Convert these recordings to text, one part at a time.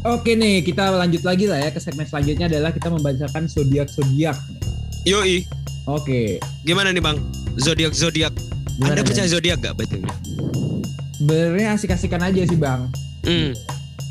Oke nih, kita lanjut lagi lah ya ke segmen selanjutnya adalah kita membacakan zodiak zodiak. Yoi. Oke. Gimana nih bang? Zodiak zodiak. Gimana Anda percaya zodiak gak betul? Sebenarnya asik-asikan aja sih bang. Hmm.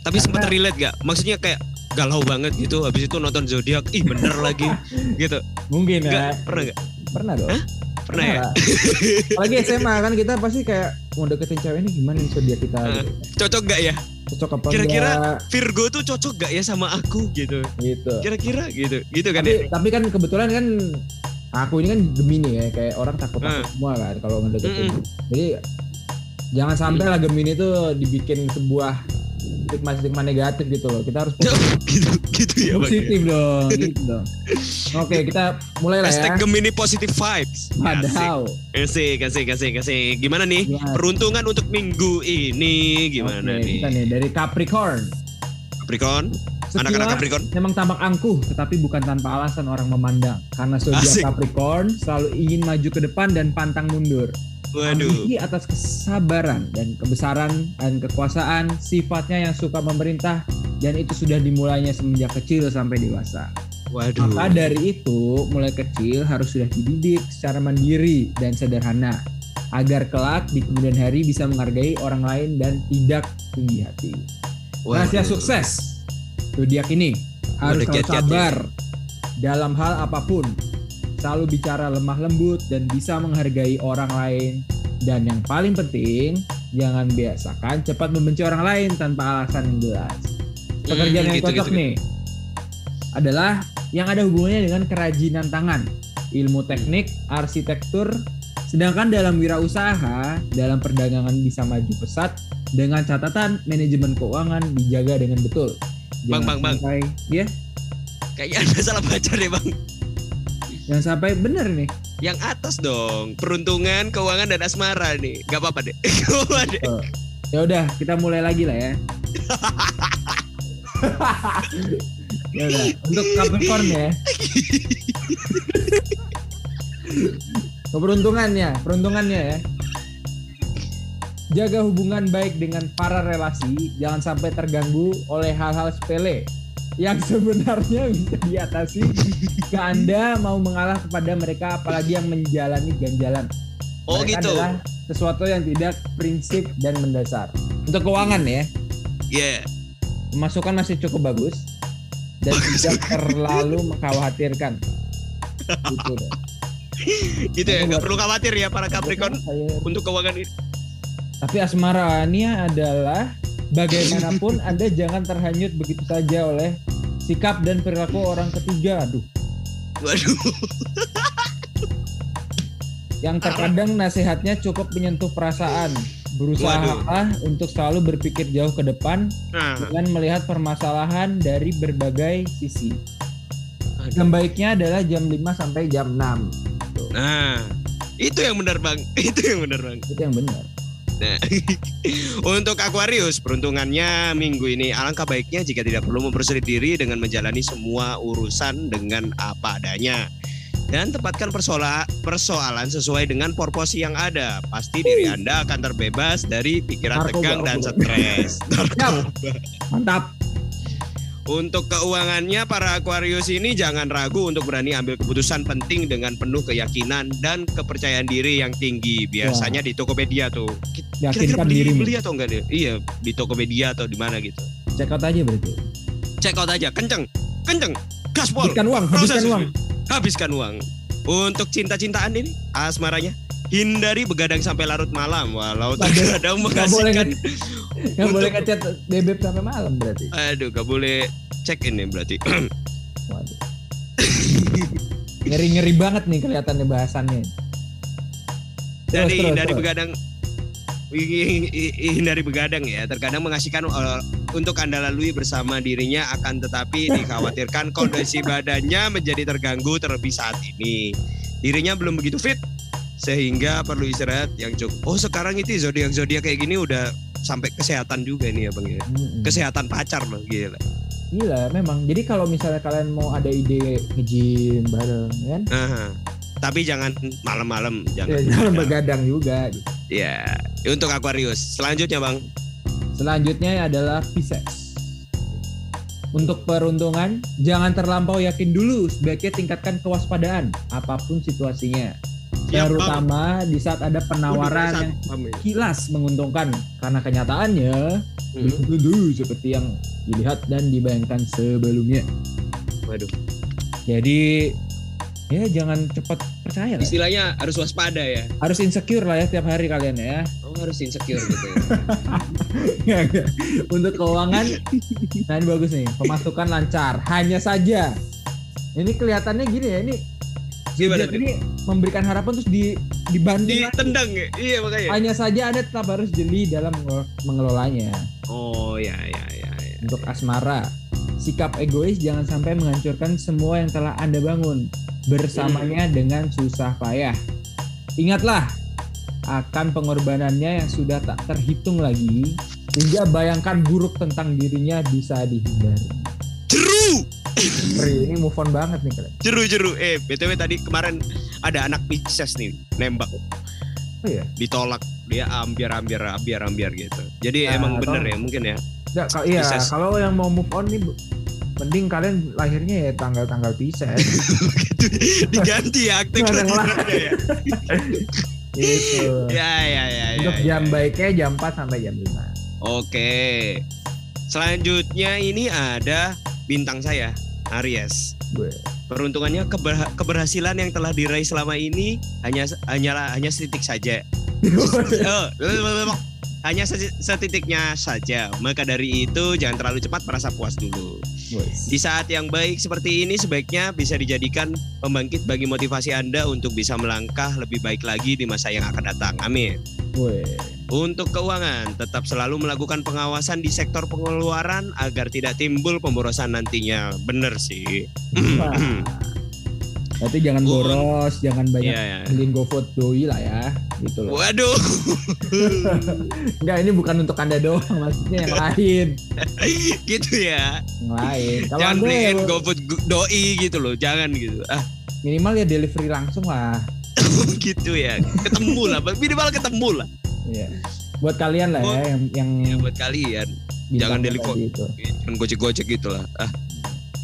Tapi Karena- sempat relate gak? Maksudnya kayak galau banget gitu. Habis itu nonton zodiak, ih bener lagi, gitu. Mungkin ya. Enggak pernah gak? Pernah dong. Hah? Pernah ya? Apalagi SMA kan kita pasti kayak mau deketin cewek ini gimana nih zodiak kita gitu. Cocok gak ya? Cocok apa Kira-kira Virgo tuh cocok gak ya sama aku gitu? gitu. Kira-kira gitu, gitu kan Tapi ya? tapi kan kebetulan kan aku ini kan Gemini ya kayak orang takut takut Hmm. semua kan kalau ngedeketin. Mm-mm. Jadi jangan sampai lah Gemini tuh dibikin sebuah stigma-stigma negatif gitu loh. Kita harus gitu, gitu ya bang. positif dong, gitu dong. Oke, kita mulai lah ya. Hashtag Gemini positive vibes. Padahal. Asik, asik, asik, asik. Gimana nih? Peruntungan untuk minggu ini gimana Oke, nih? Kita nih dari Capricorn. Capricorn, anak-anak Capricorn. memang tampak angkuh, tetapi bukan tanpa alasan orang memandang. Karena zodiak Capricorn selalu ingin maju ke depan dan pantang mundur. Waduh. Ambisi atas kesabaran dan kebesaran dan kekuasaan, sifatnya yang suka memerintah dan itu sudah dimulainya semenjak kecil sampai dewasa. Waduh. Maka dari itu, mulai kecil harus sudah dididik secara mandiri dan sederhana agar kelak di kemudian hari bisa menghargai orang lain dan tidak tinggi hati. Rahasia sukses zodiak ini harus Waduh, selalu kiat-kiat ya. sabar dalam hal apa pun, selalu bicara lemah lembut dan bisa menghargai orang lain. Dan yang paling penting, jangan biasakan cepat membenci orang lain tanpa alasan yang jelas. Pekerjaan Hmm, yang gitu, cocok gitu, nih adalah yang ada hubungannya dengan kerajinan tangan, ilmu teknik, arsitektur. Sedangkan dalam wirausaha, dalam perdagangan bisa maju pesat dengan catatan manajemen keuangan dijaga dengan betul. Bang, bang, bang. sampai, ya, Kayaknya anda salah baca deh bang. Jangan sampai bener nih. Yang atas dong. Peruntungan, keuangan dan asmara nih. Gak apa-apa deh. Gak apa-apa deh. Oh. Ya udah, kita mulai lagi lah ya. ya udah, untuk Capricorn ya. Keberuntungannya, peruntungannya ya. Jaga hubungan baik dengan para relasi, jangan sampai terganggu oleh hal-hal sepele yang sebenarnya bisa diatasi jika Anda mau mengalah kepada mereka apalagi yang menjalani ganjalan. Oh Mereka gitu. adalah sesuatu yang tidak prinsip dan mendasar. Untuk keuangan ya, Iya. pemasukan masih cukup bagus dan tidak terlalu mengkhawatirkan. Gitu deh. Gitu ya. Gak perlu khawatir ya para Capricorn Saya- untuk keuangan ini. Tapi asmaranya adalah bagaimanapun Anda jangan terhanyut begitu saja oleh sikap dan perilaku orang ketiga. Aduh, Waduh. yang terkadang nasihatnya cukup menyentuh perasaan. Berusaha untuk selalu berpikir jauh ke depan Nah. dengan melihat permasalahan dari berbagai sisi. Aduh. Yang baiknya adalah jam 5 sampai jam 6. Nah. Itu yang benar bang. Itu yang benar bang. Itu yang benar. Nah, untuk Aquarius, peruntungannya minggu ini alangkah baiknya jika tidak perlu mempersulit diri dengan menjalani semua urusan dengan apa adanya. Dan tempatkan persoala- persoalan sesuai dengan porsi yang ada. Pasti diri Anda akan terbebas dari pikiran Narkoba, tegang dan stres. Mantap. Untuk keuangannya, para Aquarius ini jangan ragu untuk berani ambil keputusan penting dengan penuh keyakinan dan kepercayaan diri yang tinggi. Biasanya di Tokopedia tuh. Kira-kira beli, dirimu. beli atau enggak nih? Iya, di Tokopedia atau di mana gitu. Check out aja berarti. Check out aja, kenceng, kenceng, gaspol. Habiskan uang, habiskan Proses. uang. Habiskan uang. Untuk cinta-cintaan ini, asmaranya, hindari begadang sampai larut malam. Walau Nggak terkadang nggak mengasihkan. Nggak boleh ngechat bebek sampai malam berarti. Aduh, gak boleh check in nih berarti. Waduh. Ngeri-ngeri banget nih kelihatannya bahasannya. Terus, dari terus, dari terus. begadang hindari begadang ya terkadang mengasihkan uh, untuk anda lalui bersama dirinya akan tetapi dikhawatirkan kondisi badannya menjadi terganggu terlebih saat ini dirinya belum begitu fit sehingga perlu istirahat yang cukup oh sekarang itu zodiak zodiak kayak gini udah sampai kesehatan juga nih ya bang ya kesehatan pacar loh gila Gila, memang. Jadi kalau misalnya kalian mau ada ide nge-gym bareng, kan? Nah, tapi jangan malam-malam jangan Ya, jangan begadang. juga. gitu. ya untuk Aquarius selanjutnya bang Selanjutnya adalah Pisces. Untuk peruntungan, jangan terlampau yakin dulu, sebaiknya tingkatkan kewaspadaan apa pun situasinya. Terutama di saat ada penawaran yang ya? kilas menguntungkan karena kenyataannya Hmm. seperti yang dilihat dan dibayangkan sebelumnya. Waduh. Jadi ya jangan cepat percaya lah. Istilahnya harus waspada ya. Harus insecure lah ya tiap hari kalian ya. Oh harus insecure gitu ya. Untuk keuangan, nah ini bagus nih. Pemasukan lancar. Hanya saja, ini kelihatannya gini ya. Ini Gimana tuh? ini memberikan harapan terus di dibanting. lagi. Ditendang ya? Iya makanya. Hanya saja Anda tetap harus jeli dalam mengel- mengelolanya. Oh ya ya ya. ya. Untuk asmara, sikap egois jangan sampai menghancurkan semua yang telah Anda bangun bersamanya dengan susah payah. Ingatlah akan pengorbanannya yang sudah tak terhitung lagi hingga bayangkan buruk tentang dirinya bisa dihindari. Jeru, Pri, ini move on banget nih kalian. jeru jeru. Eh btw tadi kemarin ada anak Pisces nih nembak Oh iya. ditolak dia ambiar ambiar ambiar ambiar gitu. Jadi Nah, emang atau- bener ya mungkin ya. Nggak, kalau iya, kalau yang mau move on nih mending kalian lahirnya ya tanggal-tanggal Pisces. Diganti ya akte kelahirannya ya. gitu. Ya ya ya. ya, Untuk ya, jam ya. baiknya jam 4 sampai jam 5. Oke. Selanjutnya ini ada bintang saya, Aries. Peruntungannya keber- keberhasilan yang telah diraih selama ini hanya hanyalah hanya setitik saja. Oh, hanya seti- setitiknya saja. Maka dari itu jangan terlalu cepat merasa puas dulu. Di saat yang baik seperti ini sebaiknya bisa dijadikan pembangkit bagi motivasi Anda untuk bisa melangkah lebih baik lagi di masa yang akan datang. Amin. Untuk keuangan, tetap selalu melakukan pengawasan di sektor pengeluaran agar tidak timbul pemborosan nantinya. Bener sih. Berarti jangan boros, jangan banyak Iya, ya. beliin GoFood doi lah ya, gitu loh. Waduh, Enggak, ini bukan untuk anda doang, maksudnya yang lain, gitu ya. yang lain. Kalau Jangan anda beliin ya, GoFood doi gitu loh, jangan gitu. Ah, minimal ya delivery langsung lah. gitu ya. Ketemu lah, minimal ketemu lah. Iya. Buat kalian lah ya, yang yang Ya buat kalian, jangan bintang deliver. tadi itu. jangan gocek-gocek gitu lah. Ah.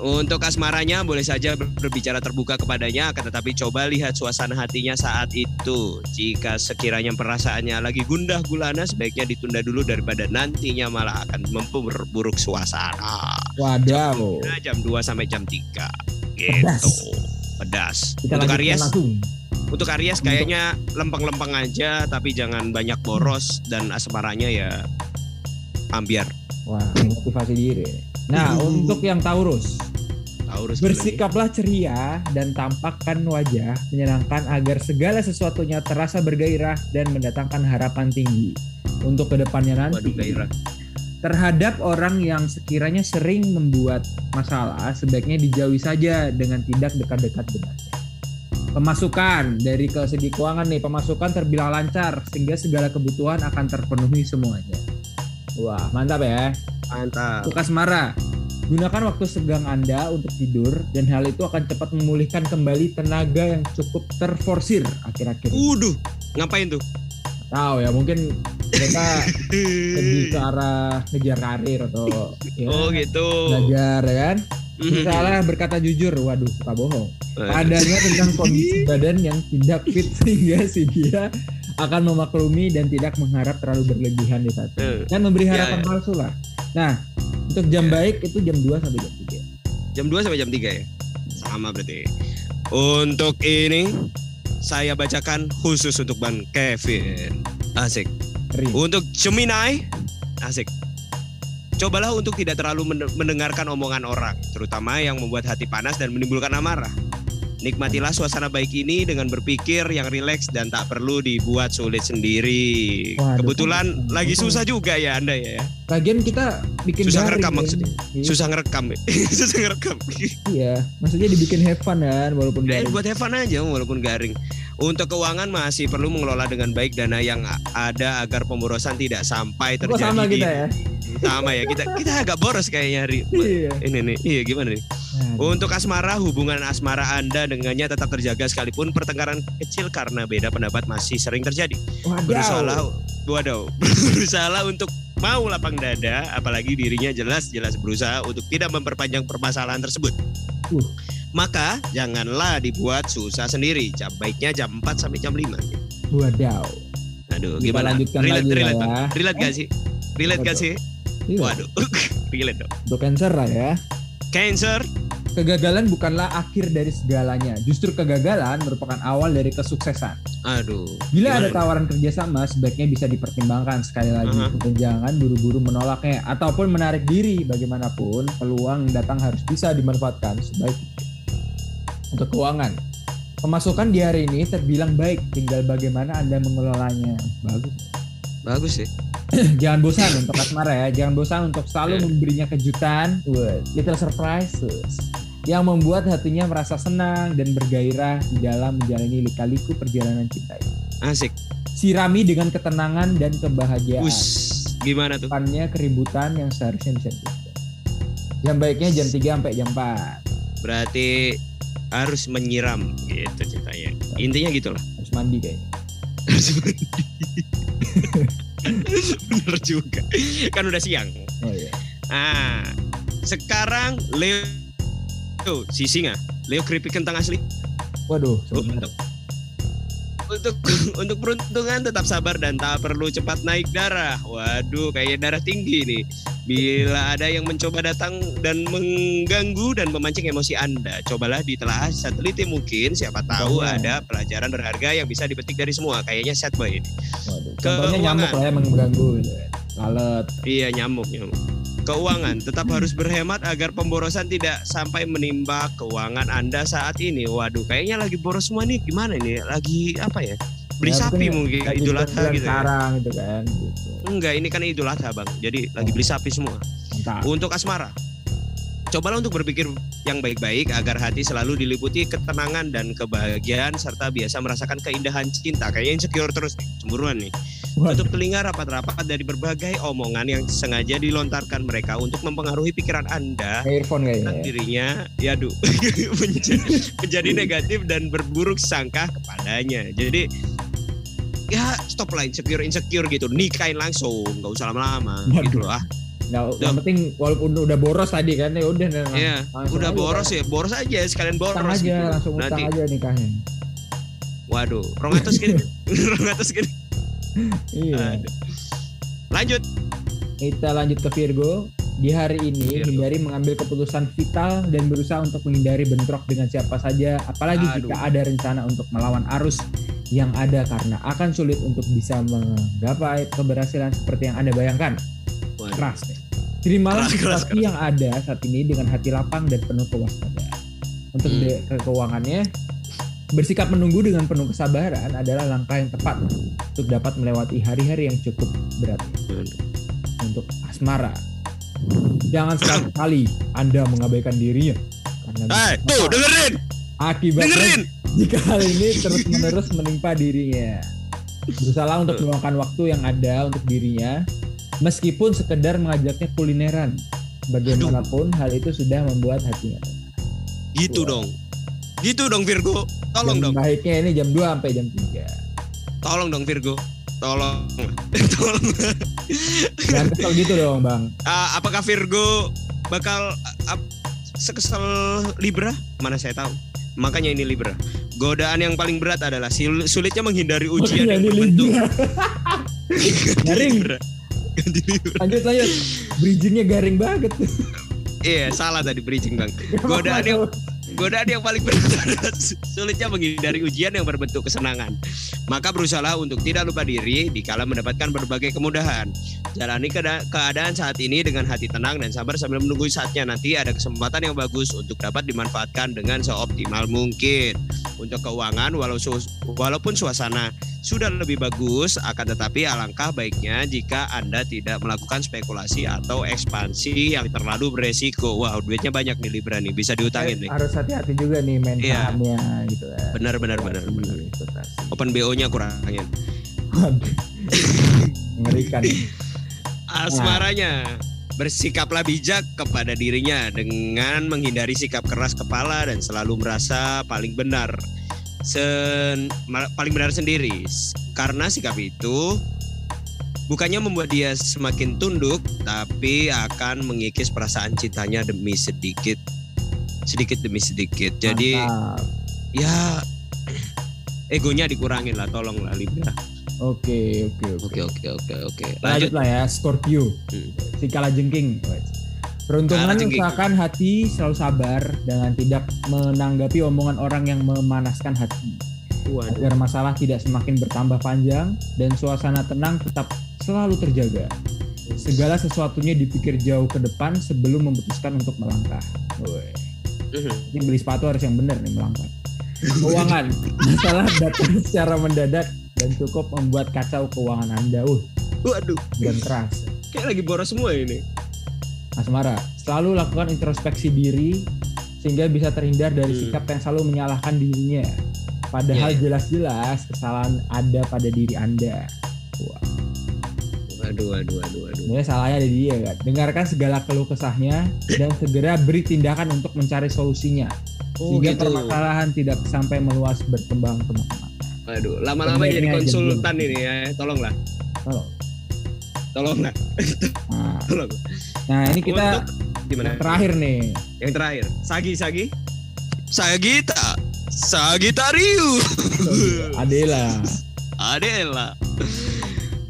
Untuk asmaranya boleh saja ber- berbicara terbuka kepadanya, akan tetapi coba lihat suasana hatinya saat itu. Jika sekiranya perasaannya lagi gundah gulana, sebaiknya ditunda dulu daripada nantinya malah akan memperburuk suasana. Wadaw. Nah, jam 2 sampai jam 3 gitu. Pedas. Kita Untuk Aries, langsung. Untuk Aries kayaknya lempeng-lempeng aja tapi jangan banyak boros dan asmaranya ya ambiar. Wah, motivasi diri. Nah, Uh. untuk yang Taurus, Taurus bersikaplah ceria dan tampakkan wajah menyenangkan agar segala sesuatunya terasa bergairah dan mendatangkan harapan tinggi untuk ke depannya nanti. Waduh gairah. Terhadap orang yang sekiranya sering membuat masalah, sebaiknya dijauhi saja dengan tidak dekat-dekat dengannya. Pemasukan dari ke segi keuangan nih, pemasukan terbilang lancar sehingga segala kebutuhan akan terpenuhi semuanya. Wah, mantap ya. Mantap. Untuk asmara, gunakan waktu segang Anda untuk tidur dan hal itu akan cepat memulihkan kembali tenaga yang cukup terforsir akhir-akhir. ini. Waduh, ngapain tuh? Tahu ya, mungkin mereka lebih ke arah ngejar karir atau ya, Oh gitu. belajar ya kan. Misalnya berkata jujur, waduh suka bohong. Padanya tentang kondisi badan yang tidak fit sehingga si dia akan memaklumi dan tidak mengharap terlalu berlebihan di saat itu. Eh, Dan memberi Ya, harapan ya. palsu lah. Nah, untuk jam Ya. baik itu jam 2 sampai jam 3. Jam 2 sampai jam 3 ya? Sama berarti. Untuk ini saya bacakan khusus untuk Ban Kevin. Asik. Ring. Untuk Gemini, asik. Cobalah untuk tidak terlalu men- mendengarkan omongan orang, terutama yang membuat hati panas dan menimbulkan amarah. Nikmatilah suasana baik ini dengan berpikir yang rileks dan tak perlu dibuat sulit sendiri. Waduh, Kebetulan lagi susah juga ya Anda ya. Lagian kita bikin Susah garing ngerekam ya. maksudnya. Iya, Susah ngerekam. susah ngerekam. Iya, maksudnya dibikin have fun kan walaupun garing. buat have fun aja walaupun garing. Untuk keuangan masih perlu mengelola dengan baik dana yang ada agar pemborosan tidak sampai Kok terjadi. sama kita ya? Sama ya kita kita agak boros kayaknya hari Iya. ini nih. Iya gimana nih? Untuk asmara hubungan asmara Anda dengannya tetap terjaga sekalipun pertengkaran kecil karena beda pendapat masih sering terjadi. Wadaw. Berusahalah waduh, berusahalah untuk mau lapang dada, apalagi dirinya jelas-jelas berusaha untuk tidak memperpanjang permasalahan tersebut. Uh. Maka janganlah dibuat susah sendiri. Jam baiknya jam 4 sampai jam 5. Wadaw. Aduh, Kita gimana? lanjutkan relate, lagi relate, ya. Bang. relate gak sih? Relate gak Waduh. sih? Iya, Waduh, relate dong. Untuk cancer lah ya. Cancer, Kegagalan bukanlah akhir dari segalanya. Justru kegagalan merupakan awal dari kesuksesan. aduh. Bila ada Gimana? tawaran kerjasama, sebaiknya bisa dipertimbangkan sekali lagi. Aha. Dan jangan buru-buru menolaknya ataupun menarik diri. Bagaimanapun, peluang yang datang harus bisa dimanfaatkan sebaik. Untuk keuangan, pemasukan di hari ini terbilang baik. Tinggal bagaimana Anda mengelolanya. Bagus. Bagus sih. jangan bosan untuk asmara ya. Jangan bosan untuk selalu Ya. memberinya kejutan, little surprises yang membuat hatinya merasa senang dan bergairah di dalam menjalani lika-liku perjalanan cinta ini. Asik. Sirami dengan ketenangan dan kebahagiaan. Us, gimana tuh? Bukannya keributan yang seharusnya bisa dihindarkan. Jam baiknya jam 3 sampai jam 4. Berarti harus menyiram gitu ceritanya. Intinya gitu lah. Harus mandi kayaknya. Harus mandi. Bener juga. Kan udah siang. Oh iya. Ah, sekarang Leo Leo, si singa. Leo keripik kentang asli. Waduh, sebentar. untuk untuk untuk peruntungan tetap sabar dan tak perlu cepat naik darah. Waduh, kayak darah tinggi nih. Bila ada yang mencoba datang dan mengganggu dan memancing emosi Anda, cobalah ditelaah sateliti mungkin. Siapa tahu Contohnya? ada pelajaran berharga yang bisa dipetik dari semua. Kayaknya set boy ini. Waduh. Contohnya Keuangan. nyamuk lah ya mengganggu. Lalat. Iya nyamuk nyamuk. Keuangan tetap harus berhemat agar pemborosan tidak sampai menimpa keuangan Anda saat ini. Waduh, kayaknya lagi boros semua nih. Gimana ini? Lagi apa ya? Beli Ya, sapi mungkin lagi Idul Adha gitu. Ya. Sekarang gitu kan. Gitu. Enggak, ini kan Idul Adha, Bang. Jadi lagi beli sapi semua. Mantap. Untuk asmara, cobalah untuk berpikir yang baik-baik agar hati selalu diliputi ketenangan dan kebahagiaan serta biasa merasakan keindahan cinta. Kayaknya insecure terus nih, cemburuan nih. Tutup telinga rapat-rapat dari berbagai omongan yang sengaja dilontarkan mereka untuk mempengaruhi pikiran Anda Kayak earphone kayaknya ya. dirinya, ya menjadi, menjadi negatif dan berburuk sangka kepadanya. Jadi ya stop lah insecure insecure gitu, nikahin langsung, nggak usah lama-lama gitu loh. Ah, Nggak, yang penting walaupun udah boros tadi kan ya udah nah, Iya, udah boros ya, boros aja sekalian boros. Utang aja gitu. langsung utang Nanti, aja nikahnya. waduh, rongatus gini, rongatus gini. Iya. Aduh. Lanjut, Kita lanjut ke Virgo. Di hari ini Virgo. hindari mengambil keputusan vital dan berusaha untuk menghindari bentrok dengan siapa saja, apalagi Aduh. jika ada rencana untuk melawan arus yang ada karena akan sulit untuk bisa menggapai keberhasilan seperti yang Anda bayangkan. Waduh. Keras. Terimalah Keras, keras, situasi yang ada saat ini dengan hati lapang dan penuh kewaspadaan. Untuk Hmm. ke keuangannya, bersikap menunggu dengan penuh kesabaran adalah langkah yang tepat untuk dapat melewati hari-hari yang cukup berat untuk asmara. Jangan sekali Anda mengabaikan dirinya karena Eh, tuh dengerin, akibatnya dengerin. jika hal ini terus-menerus menimpa dirinya. Berusaha untuk meluangkan waktu yang ada untuk dirinya, meskipun sekedar mengajaknya kulineran. Bagaimanapun hal itu sudah membuat hatinya. Gitu Wah. dong, gitu dong Virgo. Tolong Jam dong, Baiknya ini jam 2 sampai jam 3. tolong dong Virgo. Tolong, tolong. Jangan kesel gitu dong, Bang. Ah, apakah Virgo bakal ap- sekesel Libra? Mana saya tahu. Makanya ini Libra. Godaan yang paling berat adalah sulitnya menghindari ujian Makanya yang berbentuk. Garing. Ganti Libra. Lanjut lanjut. Bridgingnya garing banget. Iya, salah tadi bridging bang. Godaan yang godaan yang paling berat sulitnya menghindari ujian yang berbentuk kesenangan. Maka berusahalah untuk tidak lupa diri dikala mendapatkan berbagai kemudahan. Jalani keada- keadaan saat ini dengan hati tenang dan sabar sambil menunggu saatnya nanti ada kesempatan yang bagus untuk dapat dimanfaatkan dengan seoptimal mungkin. Untuk keuangan, walau walaupun suasana sudah lebih bagus, akan tetapi alangkah baiknya jika Anda tidak melakukan spekulasi atau ekspansi yang terlalu beresiko. Wah, duitnya banyak nih Libra nih, bisa diutangin nih. Harus hati-hati juga nih main Iya. sahamnya gitu kan. Benar, benar, benar, benar. Investasi. Open BO-nya kurangin. Mengerikan. Asmaranya bersikaplah bijak kepada dirinya dengan menghindari sikap keras kepala dan selalu merasa paling benar. Sen, paling benar sendiri. Karena sikap itu bukannya membuat dia semakin tunduk, tapi akan mengikis perasaan cintanya demi sedikit, sedikit demi sedikit. Jadi Mantap. ya egonya dikurangin lah, tolong lah Libra. Oke, oke, oke. Oke oke oke. Lanjut lah ya, Scorpio. Hmm. Si kalajengking. Peruntungan Kalajengking. usahakan hati selalu sabar dengan tidak menanggapi omongan orang yang memanaskan hati. Waduh. Agar masalah tidak semakin bertambah panjang dan suasana tenang tetap selalu terjaga. Segala sesuatunya dipikir jauh ke depan sebelum memutuskan untuk melangkah. Woi. Mhm. Ini beli sepatu harus yang benar nih melangkah. Keuangan. Masalah datang secara mendadak dan cukup membuat kacau keuangan Anda. Uh, Waduh, dan keras. kayak lagi boros semua ini. Asmara, selalu lakukan introspeksi diri sehingga bisa terhindar dari Hmm. sikap yang selalu menyalahkan dirinya. Padahal Iya, jelas-jelas kesalahan ada pada diri Anda. Wah, Waduh, waduh, waduh, waduh. sebenarnya salahnya ada di dia kan. Dengarkan segala keluh kesahnya dan segera beri tindakan untuk mencari solusinya. Oh, sehingga gitu. permasalahan tidak sampai meluas berkembang ke mana-mana. Waduh, lama-lama jadi konsultan ini ya. Tolonglah, Tolong. Tolonglah, Nah, tolong. nah ini kita Untuk gimana? terakhir nih. Yang terakhir, Sagi, Sagi. Sagita, Sagitarius. Adela. Adela.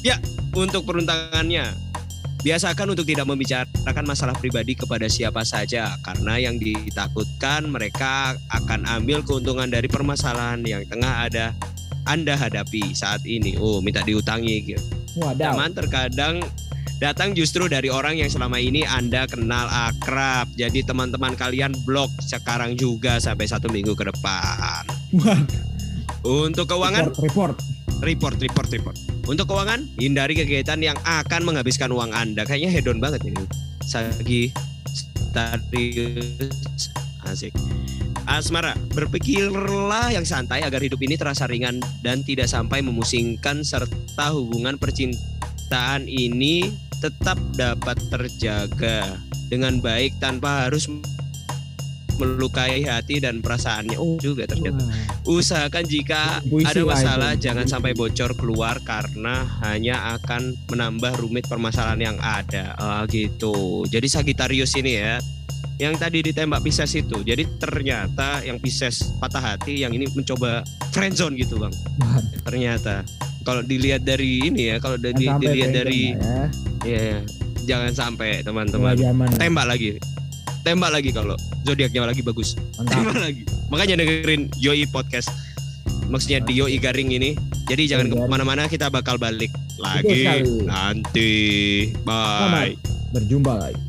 Ya, untuk peruntangannya, biasakan untuk tidak membicarakan masalah pribadi kepada siapa saja karena yang ditakutkan mereka akan ambil keuntungan dari permasalahan yang tengah ada Anda hadapi saat ini. Oh, minta diutangi gitu. Wadaw. Teman terkadang datang justru dari orang yang selama ini Anda kenal akrab. Jadi teman-teman kalian blok sekarang juga sampai satu minggu ke depan. Untuk keuangan, report, report. report, report, report. Untuk keuangan, hindari kegiatan yang akan menghabiskan uang Anda. Kayaknya hedon banget ini. Sagi, Starius, asik. Asmara, berpikirlah yang santai agar hidup ini terasa ringan dan tidak sampai memusingkan serta hubungan percintaan ini tetap dapat terjaga dengan baik tanpa harus melukai hati dan perasaannya. Oh, juga ternyata. Usahakan jika ada lah masalah jangan sampai bocor keluar karena hanya akan menambah rumit permasalahan yang ada. Ah, gitu. Jadi Sagitarius ini ya yang tadi ditembak Pisces itu. Jadi ternyata yang Pisces patah hati yang ini mencoba friendzone gitu, Bang. Wah, Ternyata kalau dilihat dari ini ya, kalau dari, jangan dilihat dari ya. ya, ya, jangan sampai teman-teman zaman. tembak lagi. Tembak lagi kalau zodiaknya lagi bagus. Mantap. Tembak lagi. Makanya dengerin Yoi podcast. Maksudnya di Yoi Garing ini. Jadi jangan Garing. ke mana-mana kita bakal balik lagi nanti. Bye. Selamat berjumpa lagi.